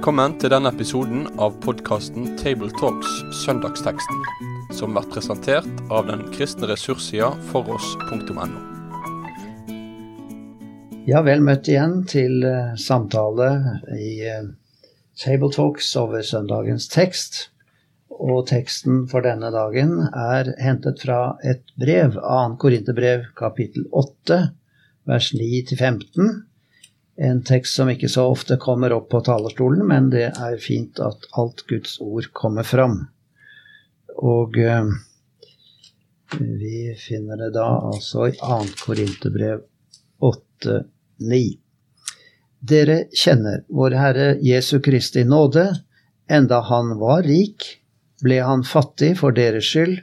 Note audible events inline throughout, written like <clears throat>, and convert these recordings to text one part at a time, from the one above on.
Velkommen til denne episoden av podkasten Tabletalks Søndagsteksten, som blir presentert av den kristne ressurssida foross.no. Ja, vel møtt igjen til uh, samtale i uh, Tabletalks over søndagens tekst. Og teksten for denne dagen er hentet fra et brev, 2. Korinterbrev kapittel 8, vers 9-15 en tekst som ikke så ofte kommer opp på talerstolen, men det er fint at alt Guds ord kommer fram. Og eh, vi finner det da altså i 2. Korinterbrev 8,9. Dere kjenner vår Herre Jesu Kristi nåde. Enda han var rik, ble han fattig for deres skyld,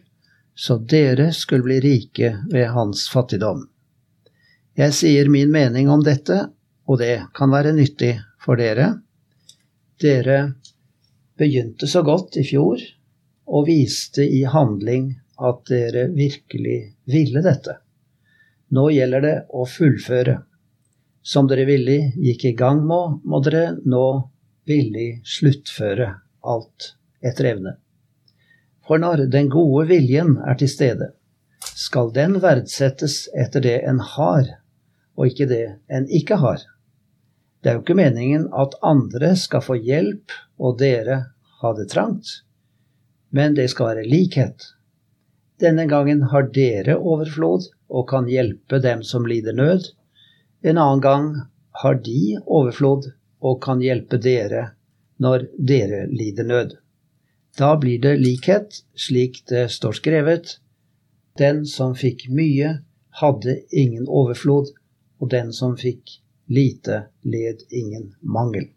så dere skulle bli rike ved hans fattigdom. Jeg sier min mening om dette, og det kan være nyttig for dere. Dere begynte så godt i fjor og viste i handling at dere virkelig ville dette. Nå gjelder det å fullføre. Som dere villig gikk i gang med, må dere nå villig sluttføre alt etter evne. For når den gode viljen er til stede, skal den verdsettes etter det en har, og ikke det en ikke har. Det er jo ikke meningen at andre skal få hjelp og dere ha det trangt, men det skal være likhet. Denne gangen har dere overflod og kan hjelpe dem som lider nød. En annen gang har de overflod og kan hjelpe dere når dere lider nød. Da blir det likhet, slik det står skrevet. Den som fikk mye, hadde ingen overflod, og den som fikk lite led ingen mangel.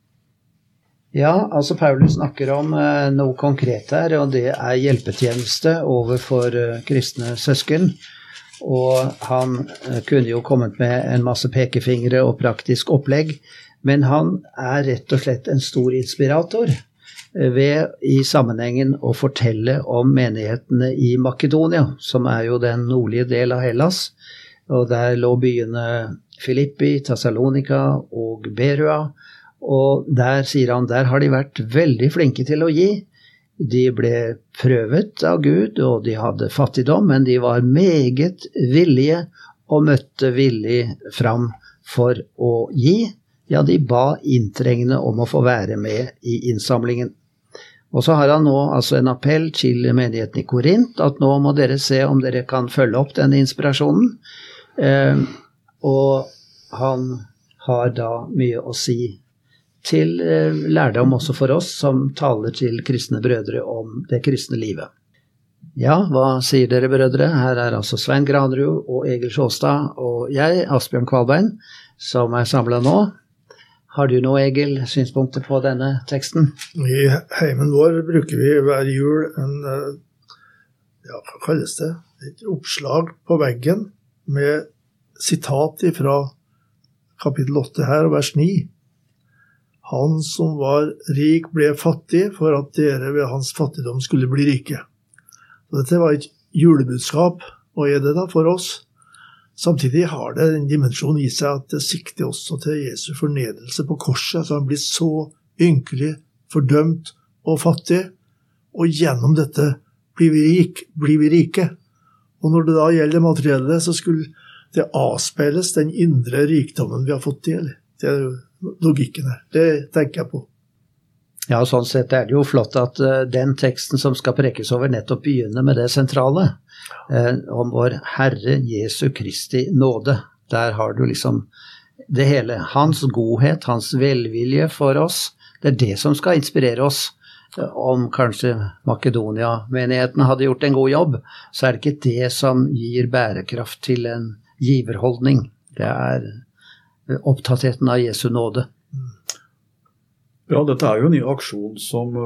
Ja, altså Paulus snakker om eh, noe konkret her, og det er hjelpetjeneste overfor eh, kristne søsken. Og han eh, kunne jo kommet med en masse pekefingre og praktisk opplegg, men han er rett og slett en stor inspirator ved i sammenhengen å fortelle om menighetene i Makedonia, som er jo den nordlige del av Hellas. Og der lå byene Filippi, Tassalonika og Berua. Og der sier han der har de vært veldig flinke til å gi. De ble prøvet av Gud, og de hadde fattigdom, men de var meget villige og møtte villig fram for å gi. Ja, de ba inntrengende om å få være med i innsamlingen. Og så har han nå altså en appell til menigheten i Korint, at nå må dere se om dere kan følge opp denne inspirasjonen. Eh, og han har da mye å si til eh, lærdom også for oss som taler til kristne brødre om det kristne livet. Ja, hva sier dere, brødre? Her er altså Svein Granrud og Egil Sjåstad og jeg, Asbjørn Kvalbein, som er samla nå. Har du noe, Egil, synspunkter på denne teksten? I heimen vår bruker vi hver jul en eh, ja, hva kalles det, et oppslag på veggen med sitat fra kapittel 8 her, vers 9. Han som var rik, ble fattig for at dere ved hans fattigdom skulle bli rike. Så dette var et julebudskap, og er det da for oss? Samtidig har det en dimensjon i seg at det sikter også til Jesu fornedrelse på korset. Så han blir så ynkelig, fordømt og fattig, og gjennom dette blir vi, rik, blir vi rike. Og når det da gjelder det materielle, så skulle det avspeiles den indre rikdommen vi har fått til. Det er logikken her. Det tenker jeg på. Ja, sånn sett er det jo flott at uh, den teksten som skal prekes over, nettopp begynner med det sentrale. Uh, om vår Herre Jesu Kristi nåde. Der har du liksom det hele. Hans godhet, hans velvilje for oss. Det er det som skal inspirere oss. Om kanskje Makedonia-menigheten hadde gjort en god jobb, så er det ikke det som gir bærekraft til en giverholdning. Det er opptattheten av Jesu nåde. Ja, dette er jo en ny aksjon som,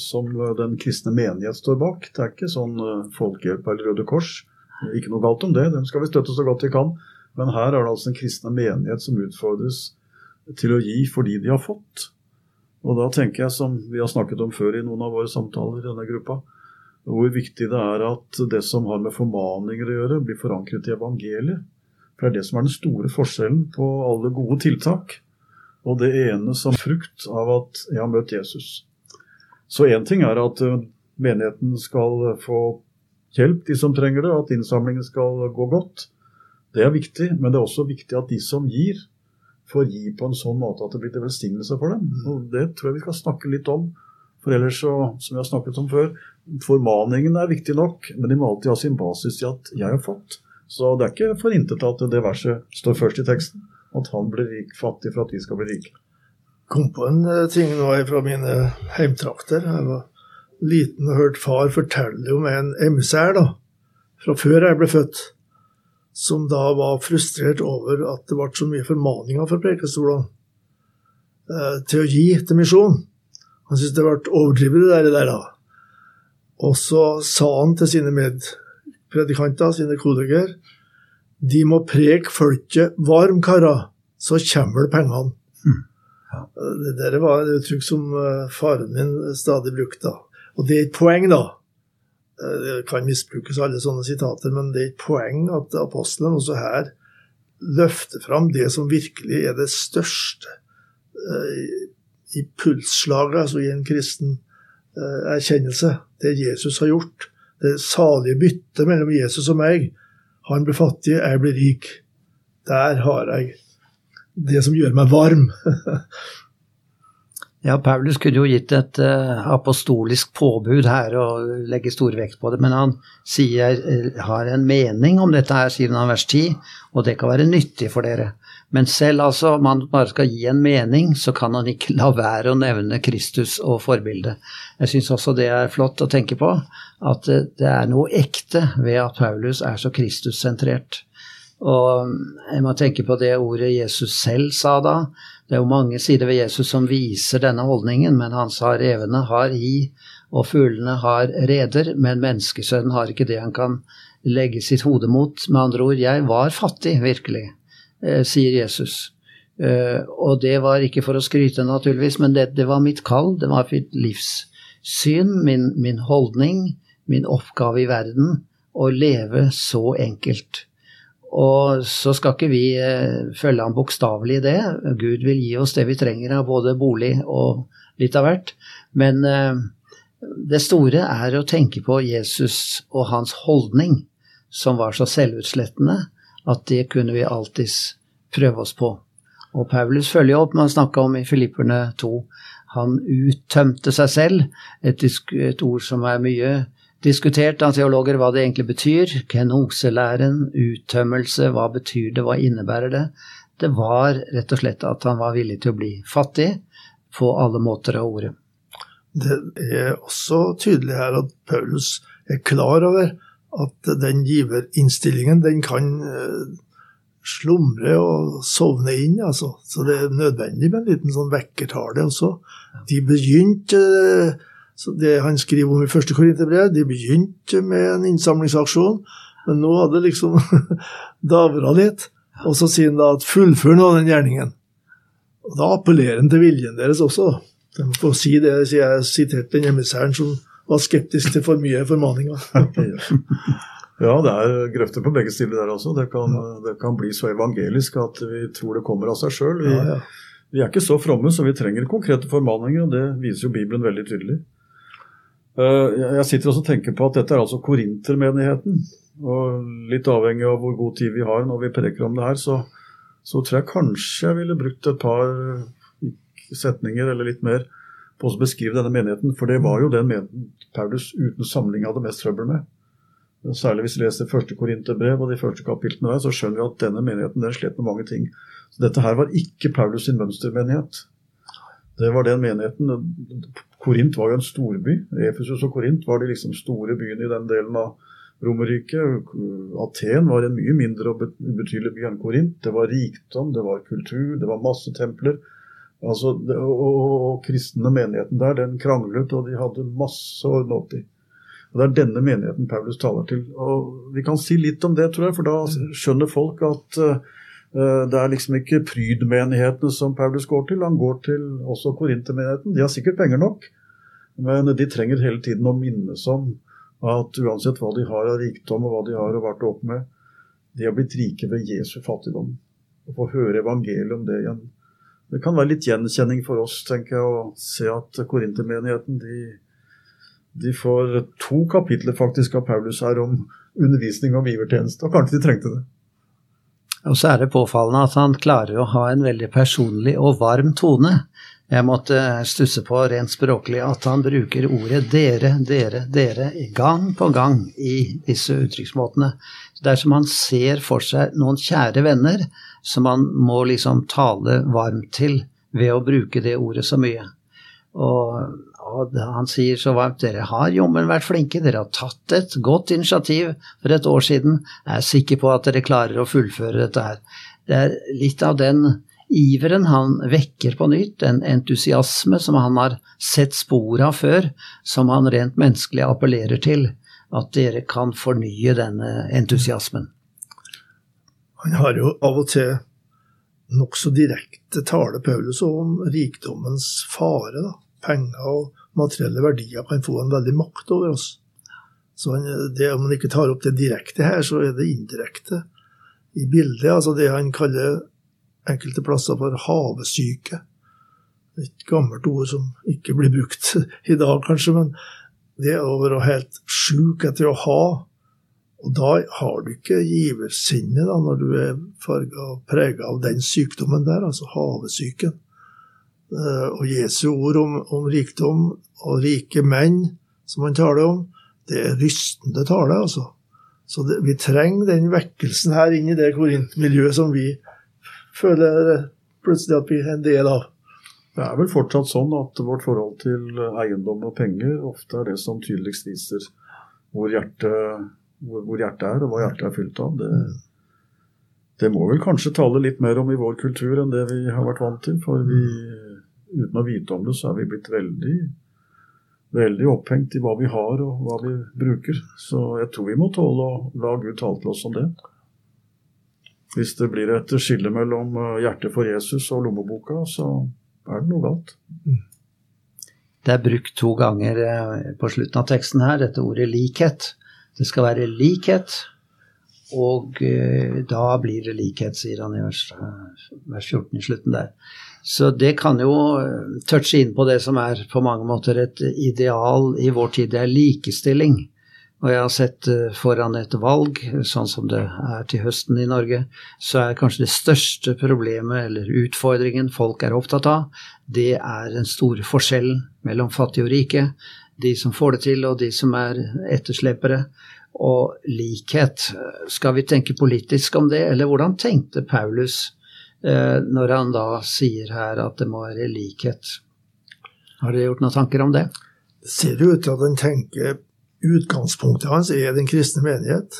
som, den kristne menighet står bak. Det er ikke sånn eh, Folkehjelp eller Røde Kors. Ikke noe galt om det, dem skal vi støtte så godt vi kan. Men her er det altså en kristne menighet som utfordres til å gi fordi de har fått. Og da tenker jeg, som vi har snakket om før i noen av våre samtaler i denne gruppa, hvor viktig det er at det som har med formaninger å gjøre, blir forankret i evangeliet. For det er det som er den store forskjellen på alle gode tiltak. og det ene som frukt av at jeg har møtt Jesus. Så én ting er at eh, menigheten skal få hjelp, de som trenger det, at innsamlingen skal gå godt. Det er viktig, men det er også viktig at de som gir, får gi på en sånn måte at det blir til velsignelse for dem. Og Det tror jeg vi skal snakke litt om. For ellers, så, som vi har snakket om før, formaningen er viktig nok, men de må alltid ha sin basis i at 'jeg har fått'. Så det er ikke for intet at det verset står først i teksten. At han blir rik, fattig for at vi skal bli rike. kom på en eh, ting nå fra mine heimtrakter. Jeg var liten og hørte far fortelle om en emissær da, fra før jeg ble født, som da var frustrert over at det ble så mye formaninger fra prekestolene eh, til å gi til misjon. Han syntes det ble overdrevet, det der. Og så sa han til sine medpredikanter, sine kolleger, de må preke folket varm, karer, så kommer det pengene. Det der var et uttrykk som eh, faren min stadig brukte. da. Og det er et poeng, da. Eh, Det kan misbrukes alle sånne sitater, men det er et poeng at apostelen også her løfter fram det som virkelig er det største eh, i pulsslaget, altså i en kristen eh, erkjennelse. Det Jesus har gjort. Det salige byttet mellom Jesus og meg. Han blir fattig, jeg blir rik. Der har jeg det som gjør meg varm. <laughs> Ja, Paulus kunne jo gitt et uh, apostolisk påbud her og legge stor vekt på det, men han sier, eh, har en mening om dette her, sier han vers 10, og det kan være nyttig for dere. Men selv altså, om han bare skal gi en mening, så kan han ikke la være å nevne Kristus og forbildet. Jeg syns også det er flott å tenke på, at det er noe ekte ved at Paulus er så Kristus-sentrert. Og jeg må tenke på det ordet Jesus selv sa da. Det er jo mange sider ved Jesus som viser denne holdningen, men han sa revene har hi, og fuglene har reder, men menneskesønnen har ikke det han kan legge sitt hode mot. Med andre ord, jeg var fattig, virkelig, sier Jesus. Eh, og det var ikke for å skryte, naturligvis, men det, det var mitt kall, det var mitt livssyn, min, min holdning, min oppgave i verden, å leve så enkelt. Og så skal ikke vi eh, følge ham bokstavelig i det. Gud vil gi oss det vi trenger av både bolig og litt av hvert. Men eh, det store er å tenke på Jesus og hans holdning, som var så selvutslettende at det kunne vi alltids prøve oss på. Og Paulus følger opp med å snakke om i Filipperne 2. Han uttømte seg selv, et, et ord som er mye diskutert av teologer hva det egentlig betyr. Kenoselæren, uttømmelse, hva betyr det, hva innebærer det? Det var rett og slett at han var villig til å bli fattig på alle måter av ordet. Det er også tydelig her at Paulus er klar over at den giverinnstillingen, den kan eh, slumre og sovne inn, altså. Så det er nødvendig med en liten sånn vekkertale også. De begynte eh, så Det han skriver om i første Korinterbrev, de begynte med en innsamlingsaksjon, men nå hadde det liksom <laughs> davra litt. Og så sier han da at 'fullfør nå den gjerningen'. Og Da appellerer han til viljen deres også. De får si det, jeg siterte den emissæren som var skeptisk til for mye formaninger. <laughs> Ja, det er grøfter på begge sider der også. Det kan, det kan bli så evangelisk at vi tror det kommer av seg sjøl. Vi, Ja, ja. vi er ikke så fromme, så vi trenger konkrete formaninger, og det viser jo Bibelen veldig tydelig. Eh, jeg- Jeg sitter også og tenker på at dette er altså korintermenigheten. Og litt avhengig av hvor god tid vi har når vi preker om det her, så, så tror jeg kanskje jeg ville brukt et par setninger eller litt mer på å beskrive denne menigheten. For det var jo den menigheten Paulus uten samling hadde mest trøbbel med. Særlig hvis vi leser første Korinterbrev og de første kapitlene der, så skjønner vi at denne menigheten den slet med mange ting. Så dette her var ikke Paulus sin mønstermenighet. Det var den menigheten Korint var jo en storby. Efesus og Korint var de liksom store byene i den delen av Romerriket. Aten var en mye mindre og bet- ubetydelig by enn Korint. Det var rikdom, det var kultur, det var masse templer. Altså, og, og, og kristne menigheten der, den kranglet, og de hadde masse å nå til. Og Det er denne menigheten Paulus taler til. Og Vi kan si litt om det, tror jeg, for da skjønner folk at uh, det er liksom ikke prydmenighetene som Paulus går til. Han går til også korintermenigheten. De har sikkert penger nok, men de trenger hele tiden å minnes om at uansett hva de har av rikdom og hva de har vært opp med, de har blitt rike ved Jesu fattigdom. Å få høre evangeliet om det igjen. Det kan være litt gjenkjenning for oss, tenker jeg, å se at korintermenigheten de, de får to kapitler faktisk av Paulus her om undervisning om givertjeneste, og kanskje de trengte det. Og så er det påfallende at han klarer å ha en veldig personlig og varm tone. Jeg måtte stusse på rent språklig at han bruker ordet dere, dere, dere gang på gang i disse uttrykksmåtene. Det er som han ser for seg noen kjære venner som han må liksom tale varmt til ved å bruke det ordet så mye. Og, og han sier så varmt dere har jommen vært flinke, dere har tatt et godt initiativ for et år siden. Jeg er sikker på at dere klarer å fullføre dette her. Det er litt av den iveren han vekker på nytt, en entusiasme som han har sett spor av før, som han rent menneskelig appellerer til, at dere kan fornye denne entusiasmen. Han har jo av og til nokså direkte tale Paulus om rikdommens fare. Da. Penger og materielle verdier kan få en veldig makt over oss. Så han, det, Om han ikke tar opp det direkte her, så er det indirekte i bildet. Altså det han kaller enkelte plasser for havesyke. Et gammelt ord som ikke blir brukt i dag, kanskje, men det å være helt sjuk etter å ha. Og da har du ikke giversinnet når du er farga og prega av den sykdommen der, altså havesyken. Eh, og Jesu ord om, om rikdom og rike menn, som han taler om, det er rystende tale, altså. Så det, vi trenger den vekkelsen her inn i det korintmiljøet som vi føler plutselig at vi er en del av. Det er vel fortsatt sånn at vårt forhold til eiendom og penger ofte er det som tydeligst viser hvor hjertet, hvor, hvor hjertet er, og hva hjertet er fylt av. Det, det, må vel kanskje tale litt mer om i vår kultur enn det vi har vært vant til. For vi, uten å vite om det, så er vi blitt veldig, veldig opphengt i hva vi har og hva vi bruker. Så jeg tror vi må tåle å la Gud tale til oss om det. Hvis det blir et skille mellom eh, hjertet for Jesus og lommeboka, så er det noe galt. Det er brukt to ganger eh, på slutten av teksten her, dette ordet likhet. Det skal være likhet, og eh, da blir det likhet, sier han i vers, vers 14 i slutten der. Så det kan jo touche inn på det som er på mange måter et ideal i vår tid. Det er likestilling. Og jeg har sett eh, foran et valg, sånn som det er til høsten i Norge, så er kanskje det største problemet eller utfordringen folk er opptatt av, det er den store forskjellen mellom fattige og rike. De som får det til, og de som er etterslepere. Og likhet. Skal vi tenke politisk om det, eller hvordan tenkte Paulus eh, når han da sier her at det må være likhet? Har dere gjort noen tanker om det? Det ser ut til at han tenker Utgangspunktet hans er den kristne menighet.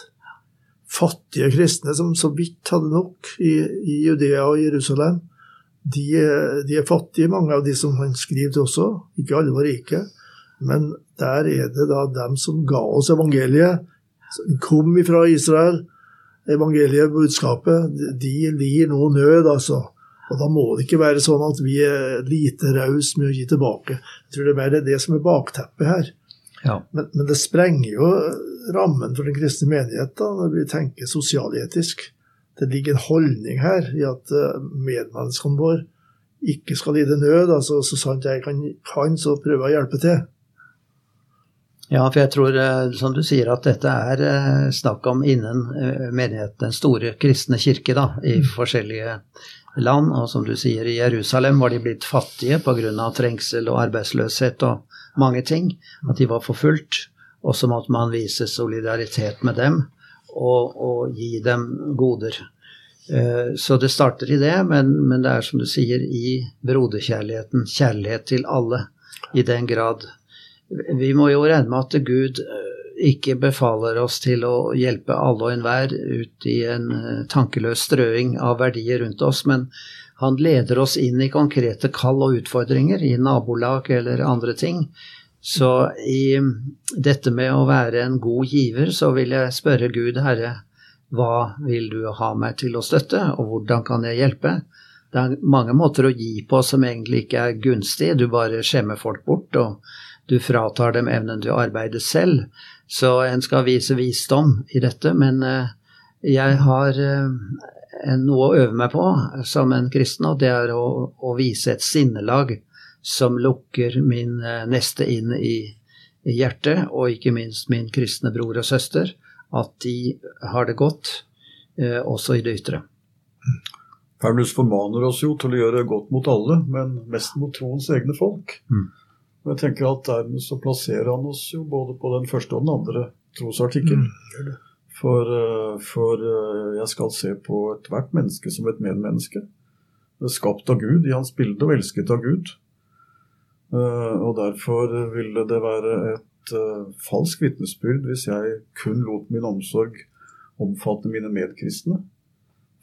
Fattige kristne som så vidt hadde nok i, i Judea og Jerusalem. De, de, er fattige, mange av de som han skriver til også. Ikke alle var rike. Men der er det da dem som ga oss evangeliet, som kom ifra Israel. Evangeliet, budskapet, de lir nå nød, altså. Og da må det ikke være sånn at vi er lite rause med å gi tilbake. Jeg tror det er mer det som er bakteppet her. Ja. Men, men, det sprenger jo rammen for den kristne menighet da, når vi tenker sosialetisk. Det ligger en holdning her i at uh, medmenneskene våre ikke skal lide nød. altså Så sant jeg kan, kan, så prøver jeg å hjelpe til. Ja, for jeg tror, eh, som du sier, at dette er eh, snakk om innen menigheten, den store kristne kirke, da, i mm. forskjellige land. Og som du sier, i Jerusalem var de blitt fattige pga. trengsel og arbeidsløshet og mange ting. At de var forfulgt. Og så måtte man vise solidaritet med dem og, og gi dem goder. Eh, så det starter i det, men, men, det er som du sier, i broderkjærligheten. Kjærlighet til alle. I den grad. Vi må jo regne med at Gud eh, ikke befaler oss til å hjelpe alle og enhver ut i en eh, tankeløs strøing av verdier rundt oss, men han leder oss inn i konkrete kall og utfordringer i nabolag eller andre ting. Så i dette med å være en god giver, så vil jeg spørre Gud, Herre, hva vil du ha meg til å støtte, og hvordan kan jeg hjelpe? Det er mange måter å gi på som egentlig ikke er gunstig, du bare skjemmer folk bort, og du fratar dem evnen til å arbeide selv. Så en skal vise visdom i dette, men eh, jeg har eh, noe å øve meg på som en kristen, og det er å, å vise et sinnelag som lukker min eh, neste inn i, i hjertet, og ikke minst min kristne bror og søster, at de har det godt eh, også i det ytre. Paulus formaner oss jo til å gjøre godt mot alle, men mest mot troens egne folk. Mm. Og jeg tenker at Dermed så plasserer han oss jo både på den første og den andre trosartikkel. Mm, for, eh, for eh, jeg skal se på ethvert menneske som et medmenneske. Skapt av Gud, i hans bilde og elsket av Gud. Eh, og derfor ville det være et falsk vitnesbyrd hvis jeg kun lot min omsorg omfatte mine medkristne.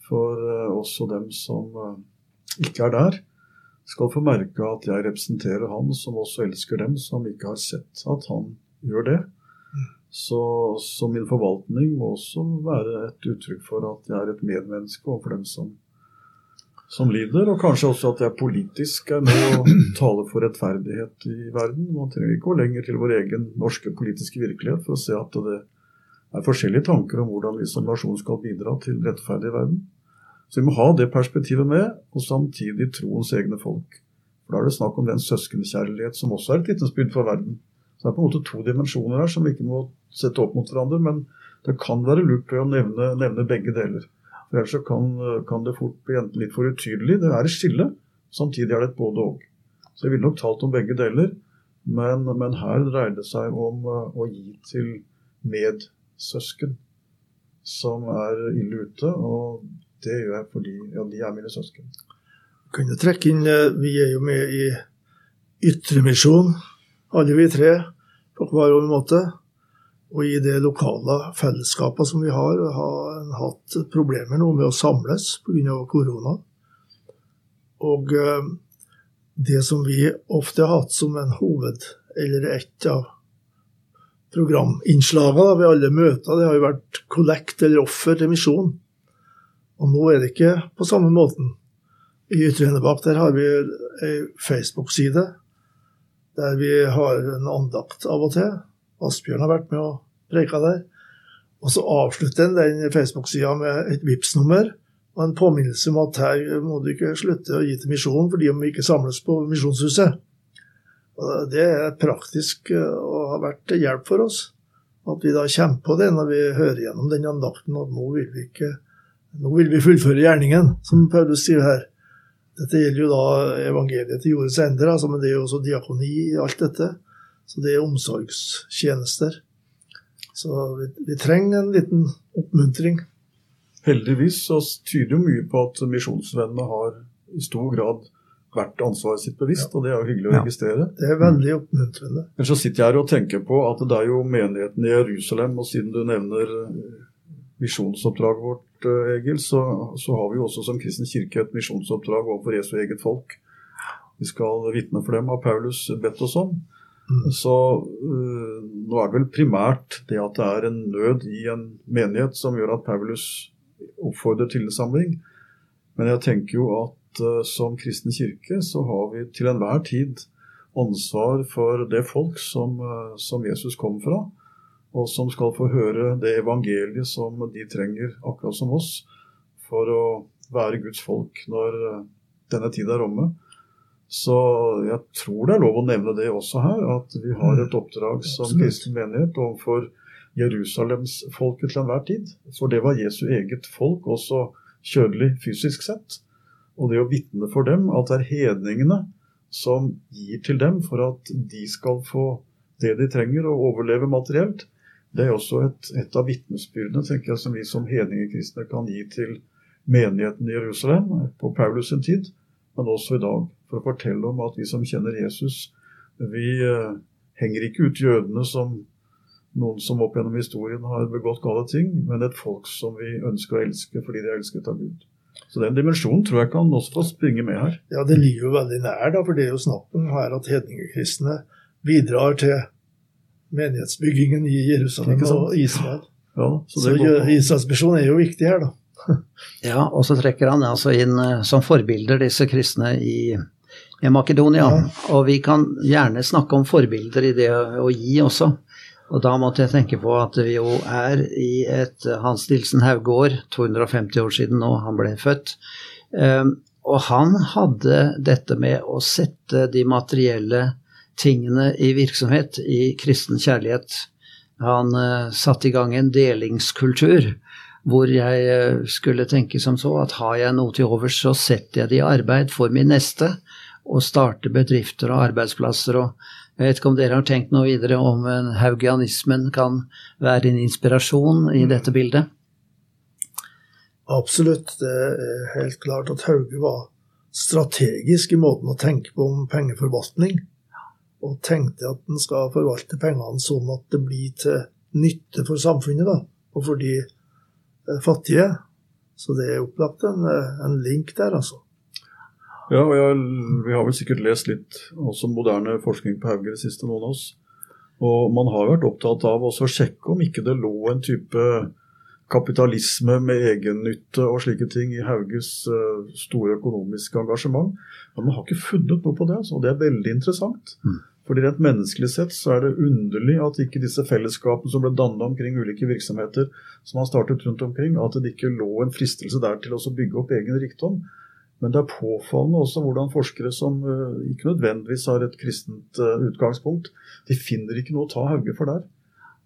For også dem som ikke er der, skal få merke at jeg representerer han som også elsker dem som ikke har sett at han gjør det. Så, så, min forvaltning må også være et uttrykk for at jeg er et medmenneske overfor dem som, som lider. Og kanskje også at jeg politisk er med og <clears throat> taler for rettferdighet i verden. Man trenger ikke gå lenger til vår egen norske politiske virkelighet for å se at det er forskjellige tanker om hvordan vi som nasjon skal bidra til rettferdig i verden. Så vi må ha det perspektivet med, og samtidig troens egne folk. For Da er det snakk om den søskenkjærlighet som også er et vitnesbyrd for verden. Så det er på en måte to dimensjoner her som vi ikke må sette opp mot hverandre. Men det kan være lurt å nevne, nevne begge deler. For Ellers så kan, kan, det fort bli enten litt for utydelig. Det er et skille. Samtidig er det et både-og. Så jeg ville nok talt om begge deler. Men, men, her dreier det seg om uh, å gi til medsøsken som er ille ute. Og det gjør jeg fordi ja, de er mine søsken. Kunne trekke inn, uh, Vi er jo med i Ytremisjon, alle vi tre på hver vår måte. Og i det lokale fellesskapet som vi har, har hatt problemer nå med å samles pga. korona. Og eh, det som vi ofte har hatt som en hoved, eller et av programinnslagene ved alle møter, det har jo vært kollekt eller offer til misjon. Og nå er det ikke på samme måten. I Enebakk der har vi ei Facebook-side der vi har en andakt av og til. Asbjørn har vært med og preika der. Og så avslutter en den Facebook-sida med et vips nummer og en påminnelse om at her må du ikke slutte å gi til misjonen fordi om vi ikke samles på Misjonshuset. Og det er praktisk eh, og har vært til hjelp for oss. At vi da kommer på det når vi hører gjennom den andakten at nå vil vi ikke nå vil vi fullføre gjerningen, som Paulus sier her. Dette gjelder jo da evangeliet til jordens ender, altså, men det er jo også diakoni i alt dette. Så det er omsorgstjenester. Så vi, vi trenger en liten oppmuntring. Heldigvis så tyder jo mye på at misjonsvennene har i stor grad vært ansvaret sitt bevisst, ja. og det er jo hyggelig å registrere. Det er veldig oppmuntrende. Men så sitter jeg her og tenker på at det er jo menigheten i Jerusalem, og siden du nevner misjonsoppdraget vårt Eh, Egil, så, så, har vi jo også som kristen kirke et misjonsoppdrag overfor Jesu eget folk. Vi skal vitne for dem, har Paulus bedt oss om. Mm. Så uh, nå er det vel primært det at det er en nød i en menighet som gjør at Paulus oppfordrer til innsamling. Men jeg tenker jo at uh, som kristen kirke så har vi til enhver tid ansvar for det folk som, uh, som Jesus kom fra og som skal få høre det evangeliet som de trenger, akkurat som oss, for å være Guds folk når eh, denne tid er omme. Så jeg tror det er lov å nevne det også her, at vi har et oppdrag som kristen menighet overfor Jerusalemsfolket til enhver tid. For det var Jesu eget folk, også kjødelig fysisk sett. Og det å vitne for dem at det er hedningene som gir til dem for at de skal få det de trenger å overleve materielt, det er også et, et av vitnesbyrdene tenker jeg, som vi som hedningekristne kan gi til menigheten i Jerusalem på Paulus sin tid, men også i dag. For å fortelle om at vi som kjenner Jesus, vi eh, henger ikke ut jødene som noen som opp gjennom historien har begått gale ting, men et folk som vi ønsker å elske fordi de er elsket av Gud. Så den dimensjonen tror jeg kan også få springe med her. Ja, det ligger jo veldig nær, da, for det er jo snakk om her at hedningekristne bidrar til menighetsbyggingen i Jerusalem og Israel. Ja, så, så Israels misjon er jo viktig her, da. <laughs> ja, og så trekker han altså inn uh, som forbilder disse kristne i, i Makedonia. Ja. Og vi kan gjerne snakke om forbilder i det å gi også. Og da måtte jeg tenke på at vi jo er i et Hans Nilsen Hauge-år, 250 år siden nå han ble født. Um, og han hadde dette med å sette de materielle tingene i virksomhet, i kristen kjærlighet. Han uh, satte i gang en delingskultur hvor jeg uh, skulle tenke som så at har jeg noe til overs, så setter jeg det i arbeid for min neste, og starter bedrifter og arbeidsplasser og jeg vet ikke om dere har tenkt noe videre om haugianismen kan være en inspirasjon i dette bildet? Absolutt. Det er helt klart at Hauge var strategisk i måten å tenke på om pengeforvaltning. Og tenkte at en skal forvalte pengene sånn at det blir til nytte for samfunnet, da, og for de eh, fattige. Så det er opplagt en, eh, en link der, altså. Ja, og jeg, Vi har vel sikkert lest litt også moderne forskning på Hauge det siste, noen av oss. Og man har vært opptatt av også å sjekke om ikke det lå en type kapitalisme med egennytte og slike ting i Hauges uh, store økonomiske engasjement. Men man har ikke funnet noe på det, altså, og det er veldig interessant. Mm. Fordi Rent menneskelig sett så er det underlig at ikke disse fellesskapene som ble dannet omkring ulike virksomheter, som har startet rundt omkring, at det ikke lå en fristelse der til å bygge opp egen rikdom. Men det er påfallende også hvordan forskere som uh, ikke nødvendigvis har et kristent uh, utgangspunkt, de finner ikke noe å ta Hauge for der.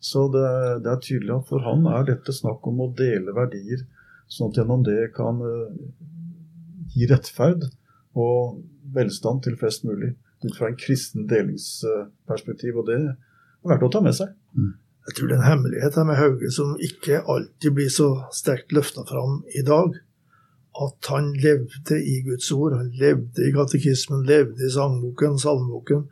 Så det, det, er tydelig at for han er dette snakk om å dele verdier, sånn at gjennom det kan uh, gi rettferd og velstand til flest mulig. Ut fra en kristen delingsperspektiv. Og det er verdt å ta med seg. Mm. Jeg tror det er en hemmelighet her med Hauge som ikke alltid blir så sterkt løfta fram i dag at han levde i Guds ord. Han levde i katekismen, levde i sangboken, salmeboken.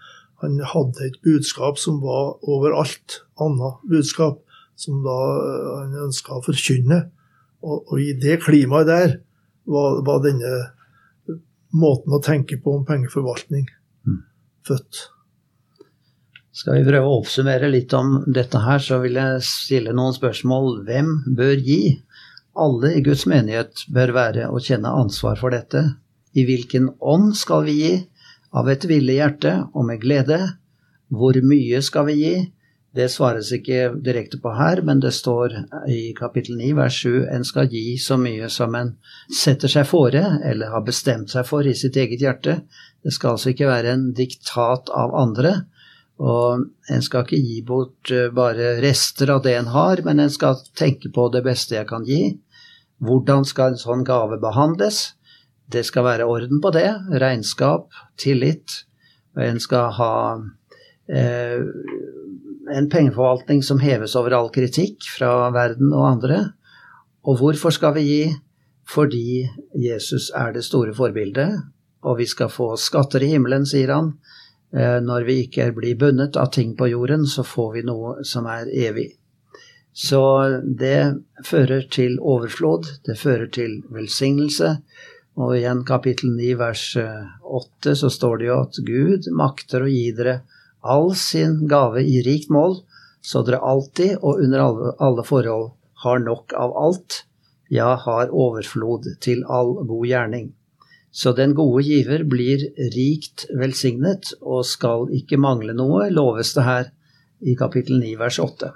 Han hadde et budskap som var overalt, annet budskap, som da eh, han ønska å forkynne. Og, og, i det klimaet der var, var, denne måten å tenke på om pengeforvaltning mm. Født. Skal vi prøve å oppsummere litt om dette her, så vil jeg stille noen spørsmål. Hvem bør gi? Alle i Guds menighet bør være å kjenne ansvar for dette. I hvilken ånd skal vi gi? Av et villig hjerte og med glede. Hvor mye skal vi gi? Det svares ikke direkte på her, men det står i kapittel 9 vers 7 en skal gi så mye som en setter seg fore eller har bestemt seg for i sitt eget hjerte. Det skal altså ikke være en diktat av andre. Og en skal ikke gi bort eh, bare rester av det en har, men en skal tenke på det beste jeg kan gi. Hvordan skal en sånn gave behandles? Det skal være orden på det. Regnskap, tillit. Og en skal ha eh, en pengeforvaltning som heves over all kritikk fra verden og andre. Og hvorfor skal vi gi? Fordi Jesus er det store forbildet, og vi skal få skatter i himmelen, sier han. Eh, når vi ikke blir bundet av ting på jorden, så får vi noe som er evig. Så det fører til overflod, det fører til velsignelse. Og igjen kapittel 9 vers 8 så står det jo at Gud makter å gi dere all sin gave i rikt mål, så dere alltid og under alle, forhold har nok av alt, ja, har overflod til all god gjerning. Så den gode giver blir rikt velsignet og skal ikke mangle noe, loves det her i kapittel 9 vers 8.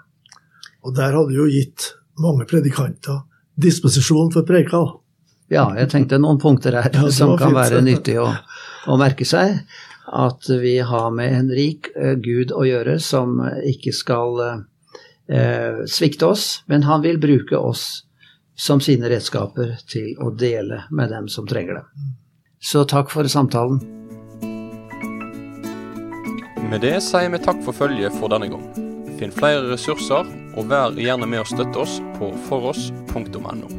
Og der hadde jo gitt mange predikanter disposisjon for preika. Ja, jeg tenkte noen punkter her ja, som kan være nyttige å, <laughs> å, merke seg. At vi har med en rik uh, Gud å gjøre som ikke skal eh, svikte oss, men han vil bruke oss som sine redskaper til å dele med dem som trenger det. Så takk for samtalen. Med det sier vi takk for følget for denne gang. Finn flere ressurser og vær gjerne med å støtte oss på foross.no.